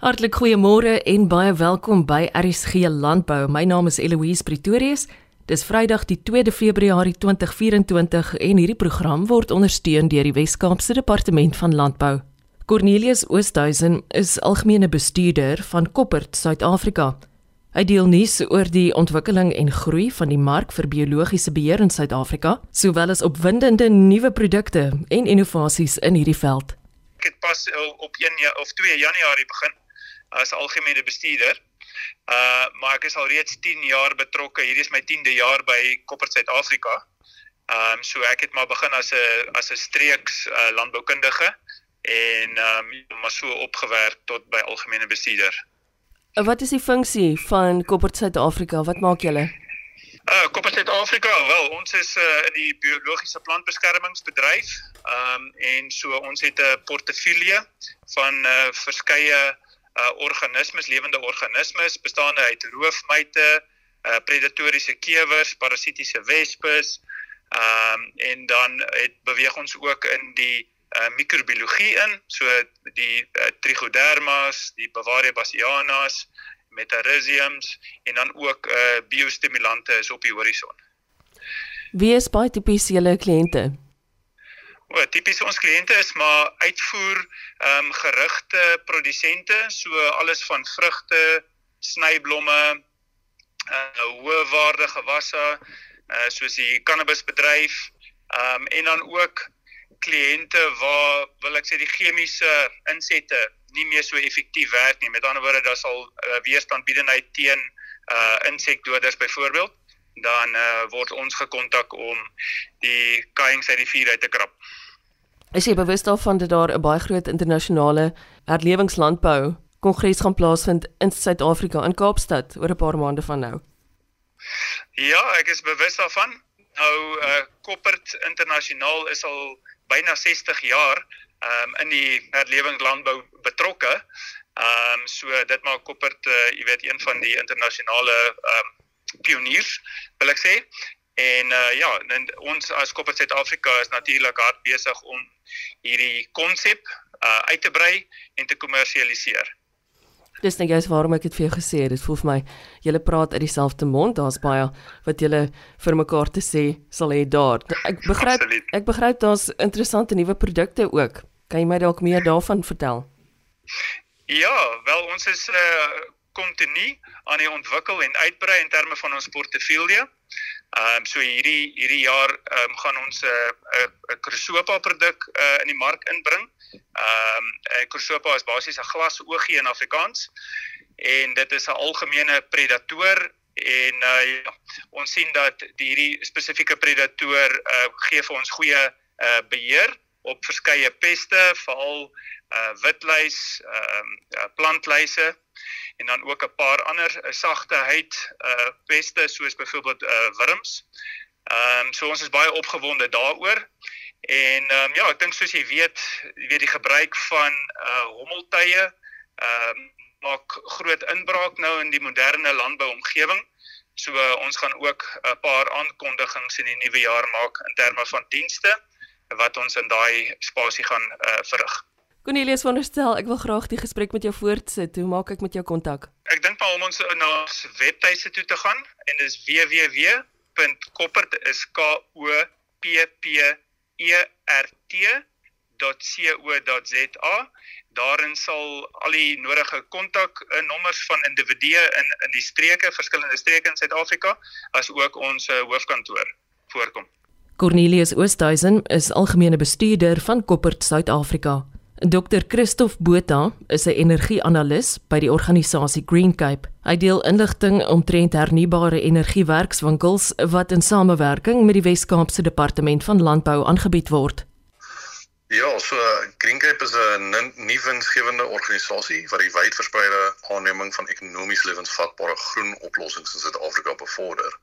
Hartlik goeiemôre en baie welkom by RSG Landbou. My naam is Eloise Pretorius. Dis Vrydag die 2de Februarie 2024 en hierdie program word ondersteun deur die Wes-Kaapse Departement van Landbou. Cornelius Oosthuizen is algemene bestuurder van Koppert Suid-Afrika. Hy deel nuus oor die ontwikkeling en groei van die mark vir biologiese beheer in Suid-Afrika, sowel as opwindende nuwe produkte en innovasies in hierdie veld. Ek het pas op 1 of 2 Januarie begin as algemene bestuurder. Uh maar ek is al reeds 10 jaar betrokke. Hierdie is my 10de jaar by Koppert Suid-Afrika. Ehm um, so ek het maar begin as 'n as 'n streeks uh, landboukundige en ehm um, maar so opgewerk tot by algemene bestuurder. Wat is die funksie van Koppert Suid-Afrika? Wat maak julle? Uh Koppert Suid-Afrika, wel, ons is uh, in die biologiese plantbeskermingsbedryf. Ehm um, en so ons het 'n portefeulje van uh, verskeie uh organismes, lewende organismes bestaande uit roofmuite, uh predatoriese kewers, parasitiese wespes. Ehm um, en dan het beweeg ons ook in die uh microbiologie in, so die uh, trichodermas, die Bavaria bassianas, metarhiziums en dan ook uh biostimulante is op die horison. Wie is baie tipies julle kliënte? O, tipies ons kliënte is maar uitvoer ehm um, gerigte produsente, so alles van vrugte, snyblomme, uh hoë waarde gewasse, uh soos die cannabisbedryf, ehm um, en dan ook kliënte waar wil ek sê die chemiese insette nie meer so effektief werk nie. Met ander woorde, daar sal uh, weerstandbiedenheid teen uh insekdoders byvoorbeeld dan uh, word ons gekontak om die kuings uit die vuur uit te krap. Is jy bewus daarvan dat daar 'n baie groot internasionale herlewingslandbou kongres gaan plaasvind in Suid-Afrika in Kaapstad oor 'n paar maande van nou? Ja, ek is bewus daarvan. Nou uh Koppert Internasionaal is al byna 60 jaar um in die herlewingslandbou betrokke. Um so dit maak Koppert uh jy weet een van die internasionale um pioniers wil ek sê. En uh ja, en ons as Koppert Suid-Afrika is natuurlik hard besig om hierdie konsep uh uit te brei en te kommersialiseer. Dis net juist waarom ek dit vir jou gesê het. Dit voel vir my julle praat uit dieselfde mond. Daar's baie wat julle vir mekaar te sê sal hê daar. Ek begryp Absoluut. ek begryp daar's interessante nuwe produkte ook. Kan jy my dalk meer daarvan vertel? Ja, wel ons is uh kontinu aan die ontwikkel en uitbrei in terme van ons portefeulje. Ehm um, so hierdie hierdie jaar ehm um, gaan ons 'n uh, 'n uh, Crusopa produk uh, in die mark inbring. Ehm um, Crusopa is basies 'n glasoogie in Afrikaans en dit is 'n algemene predator en uh, ja, ons sien dat hierdie spesifieke predator uh, gee vir ons goeie uh, beheer op verskeie peste, veral uh, witluis, ehm uh, plantluise en dan ook 'n paar ander sagte huid uh peste soos byvoorbeeld uh wurms. Ehm um, so ons is baie opgewonde daaroor. En ehm um, ja, ek dink soos jy weet, jy weet die gebruik van uh hommeltuie ehm um, maak groot inbraak nou in die moderne landbouomgewing. So uh, ons gaan ook 'n paar aankondigings in die nuwe jaar maak in terme van dienste wat ons in daai spasie gaan uh verrig. Cornelius van der Stel, ek wil graag die gesprek met jou voortsit. Hoe maak ek met jou kontak? Ek dink maar om ons na ons webtuise toe te gaan en dis www.koppert.co.za. Daarin sal al die nodige kontak eh, nommers van individue in in die streke, verskillende streke in Suid-Afrika, as ook ons uh, hoofkantoor voorkom. Cornelius Oosthuizen is algemene bestuurder van Koppert Suid-Afrika. Dr. Christof Botha is 'n energieanalis by die organisasie Green Cape. Hy deel inligting omtrent hernubare energiewerkswinkels wat in samewerking met die Wes-Kaapse Departement van Landbou aangebied word. Ja, so Green Cape is 'n nuwensgewende organisasie wat die wydverspreide aanneming van ekonomies lewensvatbare groen oplossings in Suid-Afrika bevorder.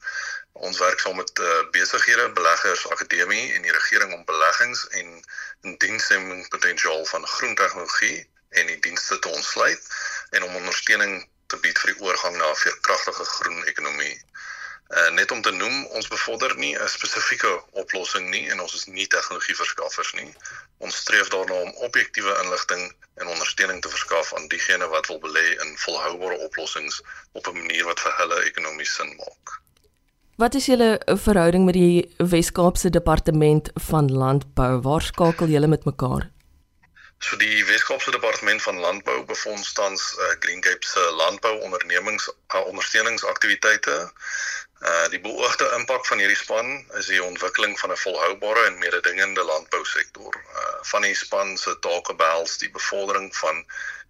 Ons werk saam met uh, besighede, beleggers, akademie en die regering om beleggings en diensnemingpotensiaal van groen tegnologie en die dienste te ontsluit en om ondersteuning te bied vir die oorgang na 'n veerkragtige groen ekonomie. Uh, net om te noem, ons bevorder nie 'n spesifieke oplossing nie en ons is nie tegnologieverskaffers nie. Ons streef daarna om objektiewe inligting en ondersteuning te verskaf aan diegene wat wil belê in volhoubare oplossings op 'n manier wat vir hulle ekonomies sin maak. Wat is julle verhouding met die Wes-Kaapse Departement van Landbou? Waar skakel julle met mekaar? So die Weskaapse Departement van Landbou befonds tans uh, Green Cape se landbouondernemings uh, ondersteuningsaktiwiteite. Uh die beoogde impak van hierdie span is die ontwikkeling van 'n volhoubare en mededingende landbousektor. Uh van die span se take behels die bevordering van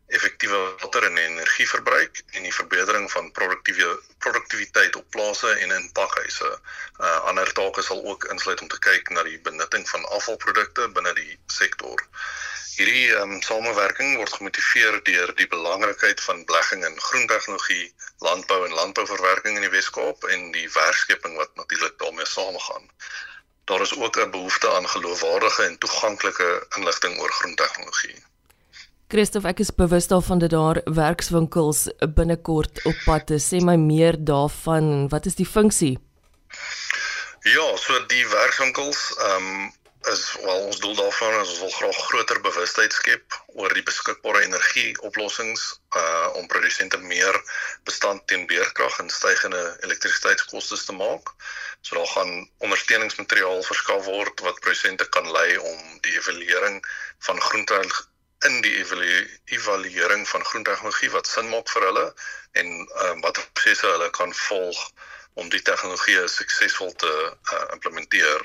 effektiewe water en energieverbruik en die verbetering van produktiewe produktiwiteit op plase en in pakhuise. Uh ander take sal ook insluit om te kyk na die benutting van afvalprodukte binne die sektor. Hierdie um, samewerking word gemotiveer deur die belangrikheid van belegging in groen tegnologie, landbou en landbouverwerking in die Wes-Kaap en die werkskeping wat natuurlik daarmee saamgaan. Daar is ook 'n behoefte aan geloofwaardige en toeganklike inligting oor groen tegnologie. Christof, ek is bewus daarvan dat daar werkswinkels binnekort op pad is. Sê my meer daarvan. Wat is die funksie? Ja, so die werkswinkels, ehm um, is wel ons doel daarvan is ons wil graag groter bewustheid skep oor die beskikbare energieoplossings uh om produsente meer bestand teen beerkrag en stygende elektrisiteitskoste te maak. So daar gaan ondersteuningsmateriaal verskaf word wat produsente kan lei om die evaluering van groente in die evaluering van groentegnologie wat sin maak vir hulle en uh, watter prosesse hulle kan volg om die tegnologie suksesvol te uh, implementeer.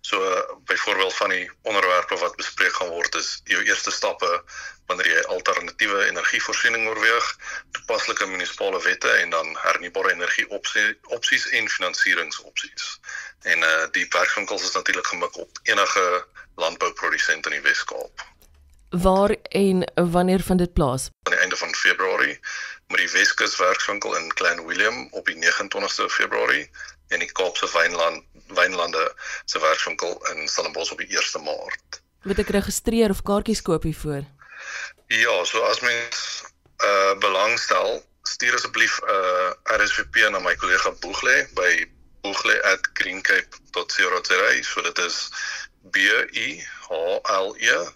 So uh, byvoorbeeld van die onderwerpe wat bespreek gaan word is jou eerste stappe wanneer jy alternatiewe energievoorsiening oorweeg, toepaslike munisipale wette en dan hernubare energie opsies en finansieringsopsies. En uh, die werkswinkels is natuurlik gemik op enige landbouprodusent in die Wes-Kaap. Waar en wanneer vind dit plaas? Aan die einde van Februarie met die Weskus werkswinkel in Klein Willem op die 29ste Februarie en die Kaapse Wynland Wynlande se werkswinkel in Stellenbosch op die 1ste Maart. Moet ek registreer of kaartjies koop hiervoor? Ja, so as mens uh belangstel, stuur asseblief 'n uh, RSVP na my kollega Boegle by boegle@greencape.co.za, so dit is B U H L E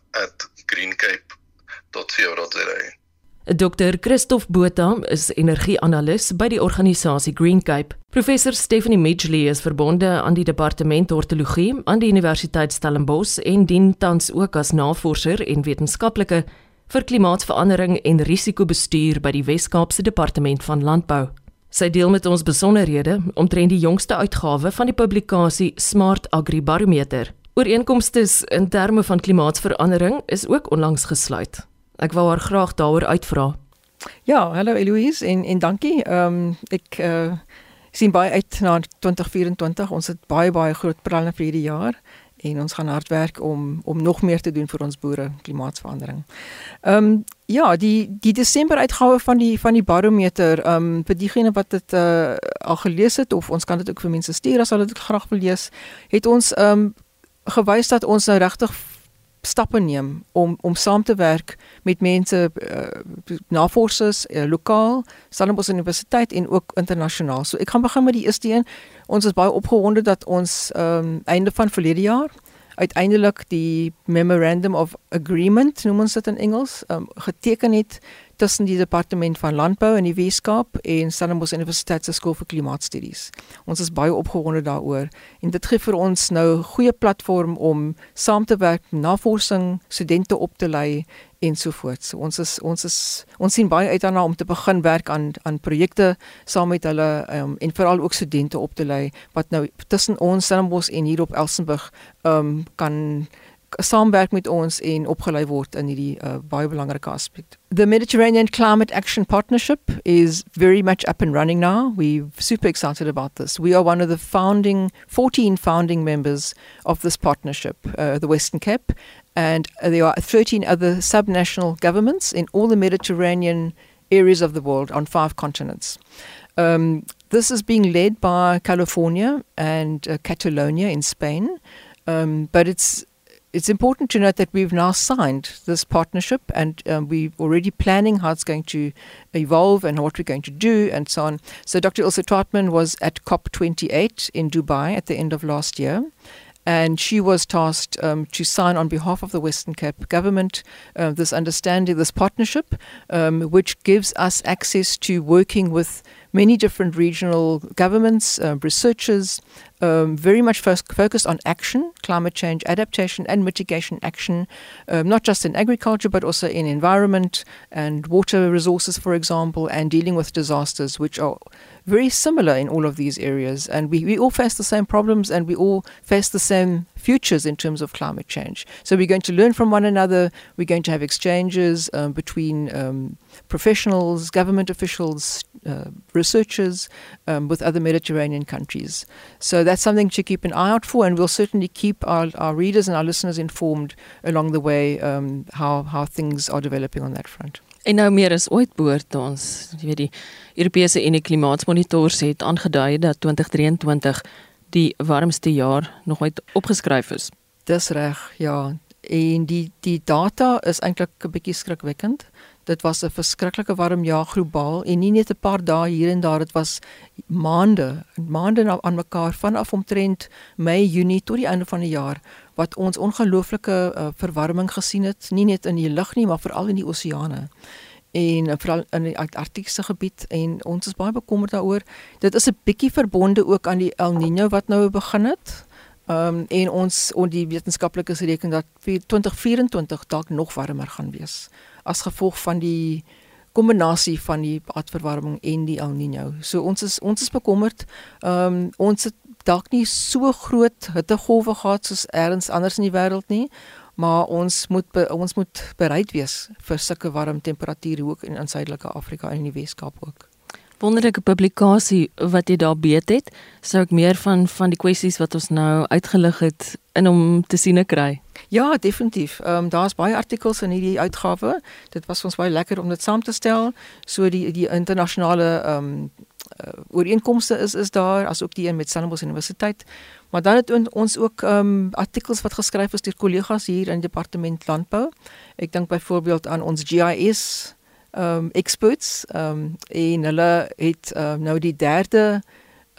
@greencape.co.za. Dr. Christof Botha is energieanalis by die organisasie Green Cape. Professor Stephanie Midgley is verbonde aan die departement hortologie aan die Universiteit Stellenbosch en dien tans ook as navorser en wetenskaplike vir klimaatsverandering en risikobestuur by die Wes-Kaapse Departement van Landbou. Sy deel met ons besonderhede omtrent die jongste uitgawe van die publikasie Smart Agri Barometer. Ooreenkomste in terme van klimaatsverandering is ook onlangs gesluit. Ek wou haar graag daaroor uitvra. Ja, hallo Eloise en en dankie. Ehm um, ek uh, sien baie uit na 2024. Ons het baie baie groot planne vir hierdie jaar en ons gaan hard werk om om nog meer te doen vir ons boere klimaatsverandering. Ehm um, ja, die die Desember uitgawe van die van die barometer, ehm um, vir diegene wat dit uh, al gelees het of ons kan dit ook vir mense stuur as hulle dit graag wil lees, het ons ehm um, gewys dat ons nou regtig stappe neem om om saam te werk met mense uh, navorsers uh, lokaal Stellenbosch Universiteit en ook internasionaal. So ek gaan begin met die eerste een. Ons is baie opgewonde dat ons um, einde van verlede jaar uiteindelik die memorandum of agreement noem ons dit in Engels um, geteken het tussen die departement van landbou in die Weskaap en Stellenbosch Universiteit se skool vir klimaatstudies. Ons is baie opgewonde daaroor en dit gee vir ons nou 'n goeie platform om saam te werk, navorsing, studente op te lei ensovoorts. So ons is ons is ons sien baie uit daarna om te begin werk aan aan projekte saam met hulle um, en veral ook studente op te lei wat nou tussen ons Stellenbosch en hier op Elsenburg um, kan saamwerk met ons en opgelei word in hierdie uh, baie belangrike aspek. The Mediterranean Climate Action Partnership is very much up and running now. We're super excited about this. We are one of the founding 14 founding members of this partnership, uh, the Western Cape, and there are 13 other subnational governments in all the Mediterranean areas of the world on five continents. Um, this is being led by California and uh, Catalonia in Spain, um, but it's it's important to note that we've now signed this partnership and um, we're already planning how it's going to evolve and what we're going to do and so on. So, Dr. Ilse Trotman was at COP28 in Dubai at the end of last year. And she was tasked um, to sign on behalf of the Western Cape government uh, this understanding, this partnership, um, which gives us access to working with many different regional governments, uh, researchers, um, very much fo- focused on action, climate change adaptation and mitigation action, um, not just in agriculture but also in environment and water resources, for example, and dealing with disasters, which are very similar in all of these areas. And we, we all face the same problems and we all face the same futures in terms of climate change. So we're going to learn from one another. We're going to have exchanges um, between um, professionals, government officials, uh, researchers um, with other Mediterranean countries. So that's something to keep an eye out for, and we'll certainly keep our, our readers and our listeners informed along the way um, how, how things are developing on that front. En nou meer as ooit behoort ons, jy weet die Europese Unie klimaatsmonitors het aangedui dat 2023 die warmste jaar nog ooit opgeskryf is. Dis reg, ja. En die die data is eintlik 'n bietjie skrikwekkend. Dit was 'n verskriklike warm jaar globaal en nie net 'n paar dae hier en daar, dit was maande, maande aan mekaar vanaf omtrent Mei, Junie tot die einde van die jaar wat ons ongelooflike uh, verwarming gesien het, nie net in die lug nie, maar veral in die oseane en veral in die Arktiese gebied en ons is baie bekommerd daaroor. Dit is 'n bietjie verbonde ook aan die El Niño wat nou begin het. Ehm um, en ons en die wetenskaplikes reken dat 2024 dalk nog warmer gaan wees as gevolg van die kombinasie van die aardverwarming en die El Niño. So ons is ons is bekommerd. Ehm um, ons het dalk nie so groot hittegolwe gehad soos elders anders in die wêreld nie, maar ons moet be, ons moet bereid wees vir sulke warm temperature ook in, in Suidelike Afrika en in die Weskaap ook. Wonderlike publikasie wat jy daar beet het, sou ek meer van van die kwessies wat ons nou uitgelig het in hom te sien kry. Ja, definitief. Ehm um, daar's baie artikels in hierdie uitgawe. Dit was ons baie lekker om dit saam te stel. So die die internasionale ehm um, uh, ooreenkomste is is daar asook die een met Stellenbosch Universiteit. Maar dan het ons ook ehm um, artikels wat geskryf is deur kollegas hier in die departement landbou. Ek dink byvoorbeeld aan ons GIS ehm um, experts ehm um, en hulle het uh, nou die derde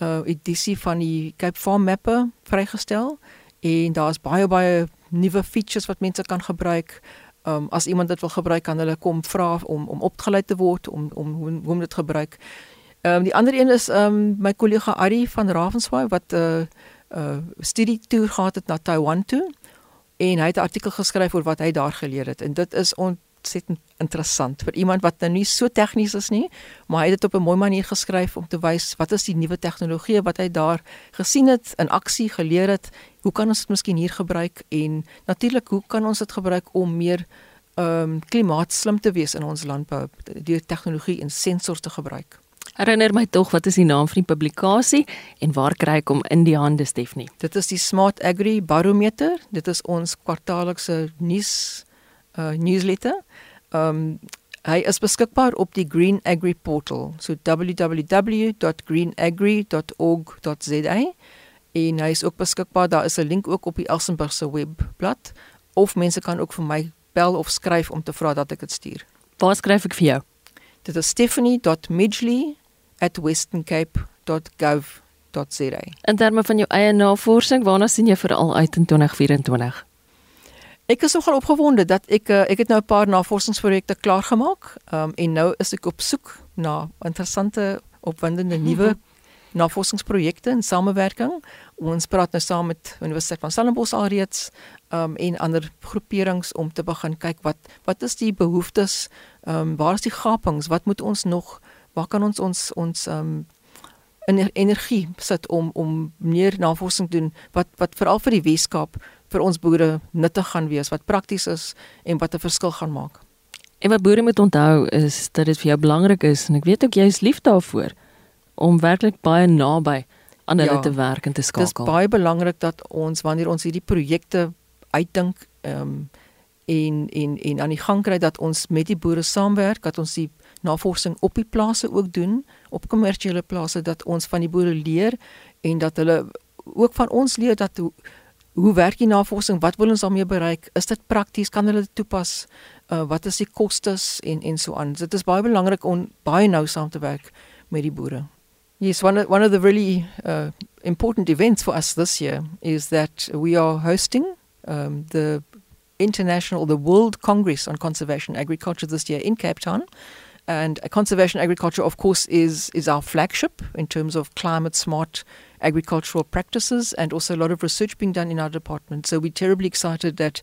uh, edisie van die Cape Farm Mapper vrygestel en daar's baie baie nuwe features wat mense kan gebruik. Ehm um, as iemand dit wil gebruik kan hulle kom vra om om opgelei te word om om hoe, hoe om dit gebruik. Ehm um, die ander een is ehm um, my kollega Ari van Ravenswaai wat 'n uh, 'n uh, studie toer gehad het na Taiwan toe en hy het 'n artikel geskryf oor wat hy daar geleer het en dit is ontsettend interessant vir iemand wat nou nie so tegnies is nie, maar hy het dit op 'n mooi manier geskryf om te wys wat is die nuwe tegnologie wat hy daar gesien het in aksie geleer het. Hoe kan ons dit miskien hier gebruik en natuurlik hoe kan ons dit gebruik om meer ehm um, klimaatslim te wees in ons landbou deur tegnologie en sensors te gebruik. Herinner my tog wat is die naam van die publikasie en waar kry ek hom in die hande Stefanie? Dit is die Smart Agri Barometer. Dit is ons kwartaallikse nuus uh newsletter. Um hy is beskikbaar op die Green Agri portal. So www.greenagri.org.za en hy is ook beskikbaar. Daar is 'n link ook op die Elsenburg se webblad of mense kan ook vir my bel of skryf om te vra dat ek dit stuur. Waar skryf ek vir jou? Dit is stephanie.midgley@westerncape.gov.za. In terme van jou eie navorsing, waarna sien jy veral uit in 2024? Ek is nogal opgewonde dat ek eh, ek het nou 'n paar navorsingsprojekte klaar gemaak. Ehm um, en nou is ek op soek na interessante, opwindende nuwe navorsingsprojekte in samewerking. Ons praat nou saam met Universiteit van Stellenbosch alreeds um, en ander groeperings om te begin kyk wat wat is die behoeftes, ehm um, waar is die gapings, wat moet ons nog, waar kan ons ons ons ehm um, energie sit om om meer navorsing doen wat wat veral vir die Weskaap vir ons boere nuttig gaan wees, wat prakties is en wat 'n verskil gaan maak. En wat boere moet onthou is dat dit vir jou belangrik is en ek weet ook jy is lief daarvoor om werklik baie naby aan hulle ja, te werk en te skakel. Dit is baie belangrik dat ons wanneer ons hierdie projekte uitdink ehm um, en en en aan die gang kry dat ons met die boere saamwerk, dat ons die navorsing op die plase ook doen, op kommersiële plase dat ons van die boere leer en dat hulle ook van ons leer dat hoe werk die navorsing? Wat wil ons daarmee bereik? Is dit prakties? Kan hulle dit toepas? Uh wat is die kostes en en so aan. Dit is baie belangrik om baie nou saam te werk met die boere. Yes, one of, one of the really uh, important events for us this year is that we are hosting um, the international, the World Congress on Conservation Agriculture this year in Cape Town. And conservation agriculture, of course, is is our flagship in terms of climate smart agricultural practices and also a lot of research being done in our department. So we're terribly excited that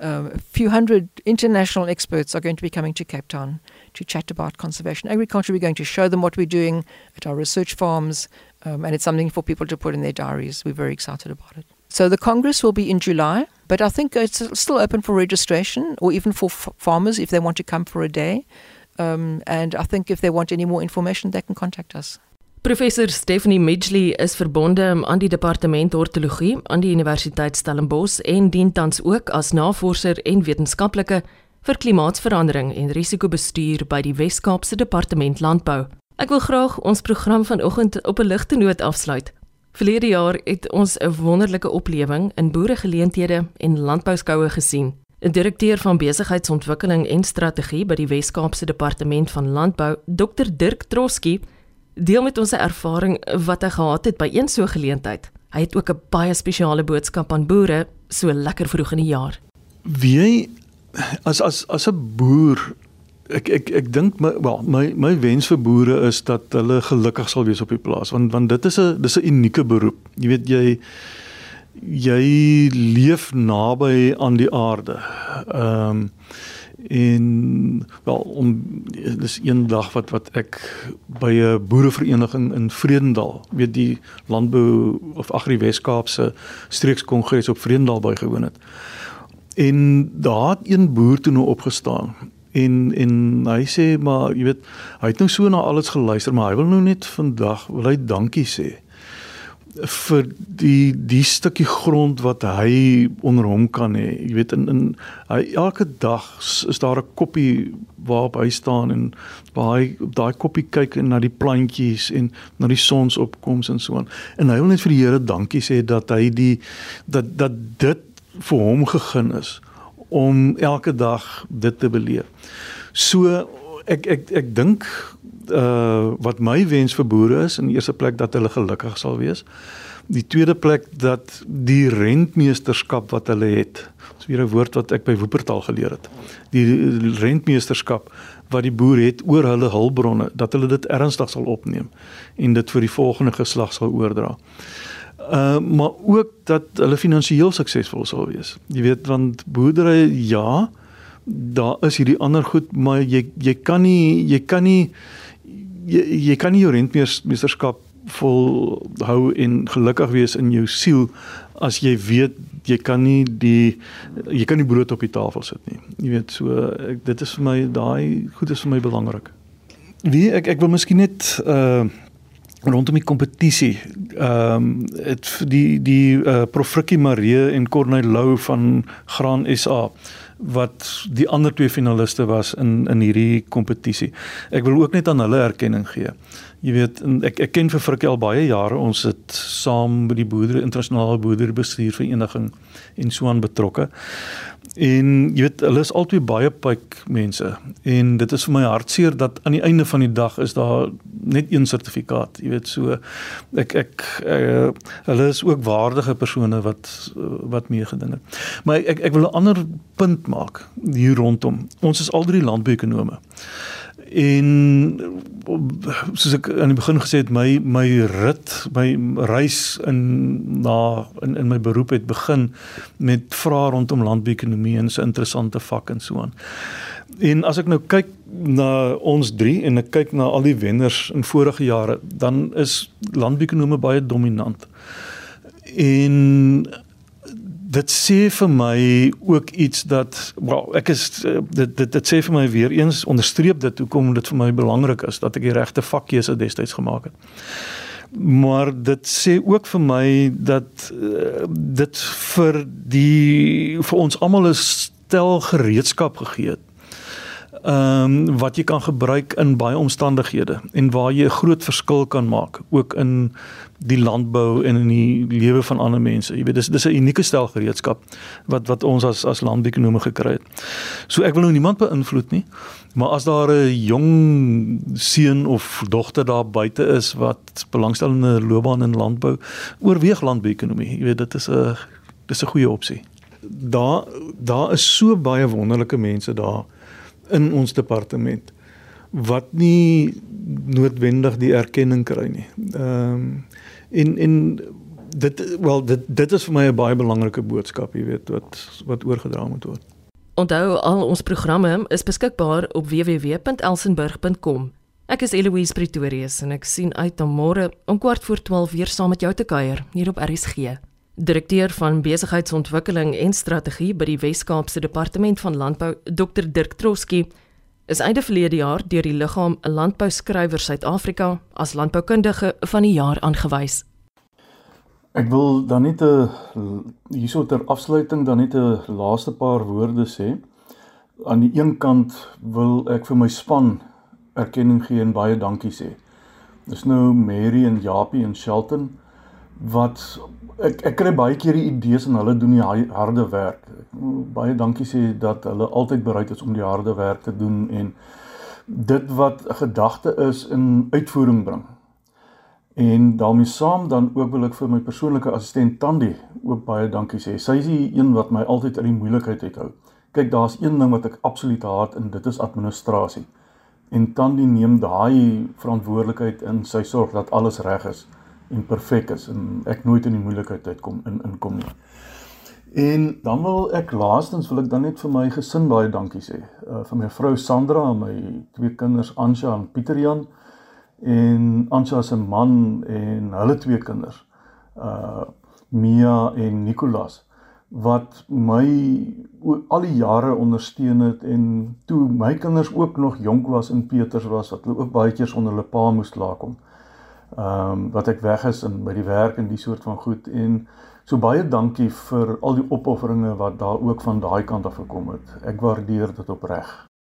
um, a few hundred international experts are going to be coming to Cape Town to chat about conservation agriculture. We're going to show them what we're doing at our research farms, um, and it's something for people to put in their diaries. We're very excited about it. So the Congress will be in July, but I think it's still open for registration or even for farmers if they want to come for a day. Um, and I think if they want any more information, they can contact us. Professor Stephanie Midgley is verbonde aan die departement hortologie aan die Universiteit Stellenbosch en dien tans ook as navorser en wetenskaplike vir klimaatsverandering en risikobestuur by die Wes-Kaapse Departement Landbou. Ek wil graag ons program vanoggend op 'n ligte noot afsluit. Verlede jaar het ons 'n wonderlike oplewing in boeregeleenthede en landbouskoue gesien. 'n Direkteur van besigheidsontwikkeling en strategie by die Wes-Kaapse Departement van Landbou, Dr Dirk Troski, deel met ons 'n ervaring wat hy gehad het by een so geleentheid. Hy het ook 'n baie spesiale boodskap aan boere so lekker vroeg in die jaar. Wie as as as 'n boer ek ek ek dink my wel my my wens vir boere is dat hulle gelukkig sal wees op die plaas want want dit is 'n dis 'n unieke beroep. Jy weet jy jy leef naby aan die aarde. Ehm um, en wel om dis een dag wat wat ek by 'n boerevereniging in Vredendal, weet die landbou of Agri Weskaapse streekskongres op Vredendal bygewoon het. En daar het een boer toe nou opgestaan en en hy sê maar jy weet hy het nou so na alles geluister maar hy wil nou net vandag wil hy dankie sê vir die die stukkie grond wat hy onder hom kan hê. Jy weet in in hy elke dag is daar 'n koppie waarop hy staan en waar hy op daai koppie kyk en na die plantjies en na die sonsopkoms en so aan. En hy wil net vir die Here dankie sê dat hy die dat dat dit vir hom gegeen is om elke dag dit te beleef. So ek ek ek dink uh wat my wens vir boere is in die eerste plek dat hulle gelukkig sal wees. Die tweede plek dat die rentmeesterskap wat hulle het. Dis weer 'n woord wat ek by Woopertaal geleer het. Die rentmeesterskap wat die boer het oor hulle hulpbronne, dat hulle dit ernstig sal opneem en dit vir die volgende geslag sal oordra. Uh maar ook dat hulle finansiëel suksesvol sal wees. Jy weet want boerdery ja, daar is hierdie ander goed, maar jy jy kan nie jy kan nie jy, jy kan nie jou rentmeesterskap volhou en gelukkig wees in jou siel as jy weet jy kan nie die jy kan nie brood op die tafel sit nie. Jy weet so ek, dit is vir my daai goed is vir my belangrik. Wie ek ek wil miskien net uh rondom die kompetisie. Ehm um, dit die die uh Prof Frikkie Marie en Corneil Lou van Graan SA wat die ander twee finaliste was in in hierdie kompetisie. Ek wil ook net aan hulle erkenning gee. Jy weet ek ek ken vir Frikkie al baie jare. Ons het saam by die boerdery internasionale boerderybestuurvereniging en so aan betrokke. En jy weet hulle is albei baie pyk mense en dit is vir my hartseer dat aan die einde van die dag is daar net een sertifikaat. Jy weet so ek ek uh, hulle is ook waardige persone wat wat meegeding het. Maar ek ek wil 'n ander punt maak hier rondom. Ons is al drie landbouekonome en soos ek aan die begin gesê het my my rit my reis in na in in my beroep het begin met vrae rondom landbouekonomie en so interessante vak en so aan. En as ek nou kyk na ons drie en ek kyk na al die wenners in vorige jare, dan is landbouekonome baie dominant. En dit sê vir my ook iets dat wel ek is eh, dit dit dit sê vir my weer eens onderstreep dit hoekom dit vir my belangrik is dat ek die regte vakkeuse destyds gemaak het. Maar dit sê ook vir my dat uh, dit vir die vir ons almal 'n stel gereedskap gegee het ehm um, wat jy kan gebruik in baie omstandighede en waar jy 'n groot verskil kan maak ook in die landbou en in die lewe van ander mense. Jy weet dis dis 'n unieke stel gereedskap wat wat ons as as landbouekonome gekry het. So ek wil nou niemand beïnvloed nie, maar as daar 'n jong seun of dogter daar buite is wat belangstel in 'n loopbaan in landbou, oorweeg landbouekonomie. Jy weet dit is 'n dis 'n goeie opsie. Daar daar is so baie wonderlike mense daar in ons departement wat nie noodwendig die erkenning kry nie. Ehm um, en en dit wel dit dit is vir my 'n baie belangrike boodskap, jy weet, wat wat oorgedra moet word. Onthou al ons programme is beskikbaar op www.elsenburg.com. Ek is Eloise Pretorius en ek sien uit na môre om kwart voor 12 weer saam met jou te kuier hier op RSG. Direkteur van Besigheidsontwikkeling en Strategie by die Wes-Kaapse Departement van Landbou, Dr Dirk Troski, is einde verlede jaar deur die liggaam Landbouskrywer Suid-Afrika as landboukundige van die jaar aangewys. Ek wil dan net 'n hierso ter afsluiting dan net 'n laaste paar woorde sê. Aan die een kant wil ek vir my span erkenning gee en baie dankie sê. Dis nou Mary en Japie en Shelton wat ek ek kry baie keer die idees en hulle doen die harde werk. Baie dankie sê dat hulle altyd bereid is om die harde werk te doen en dit wat 'n gedagte is in uitvoering bring. En daarmee saam dan ook wil ek vir my persoonlike assistent Tandi ook baie dankie sê. Sy is die een wat my altyd uit die moeilikheid uithou. Kyk, daar's een ding wat ek absoluut haat en dit is administrasie. En Tandi neem daai verantwoordelikheid in sy sorg dat alles reg is en perfek is en ek nooit in die moeilikheid uitkom in inkom nie. En dan wil ek laastens wil ek dan net vir my gesin baie dankie sê. Uh vir my vrou Sandra en my twee kinders Ansha en Pieter Jan en Ansha se man en hulle twee kinders. Uh Mia en Nicolas wat my al die jare ondersteun het en toe my kinders ook nog jonk was in Peters was wat hulle ook baie keer sonder hulle pa moes klaarkom ehm um, wat ek weg is in by die werk en die soort van goed en so baie dankie vir al die opofferinge wat daar ook van daai kant af gekom het. Ek waardeer dit opreg.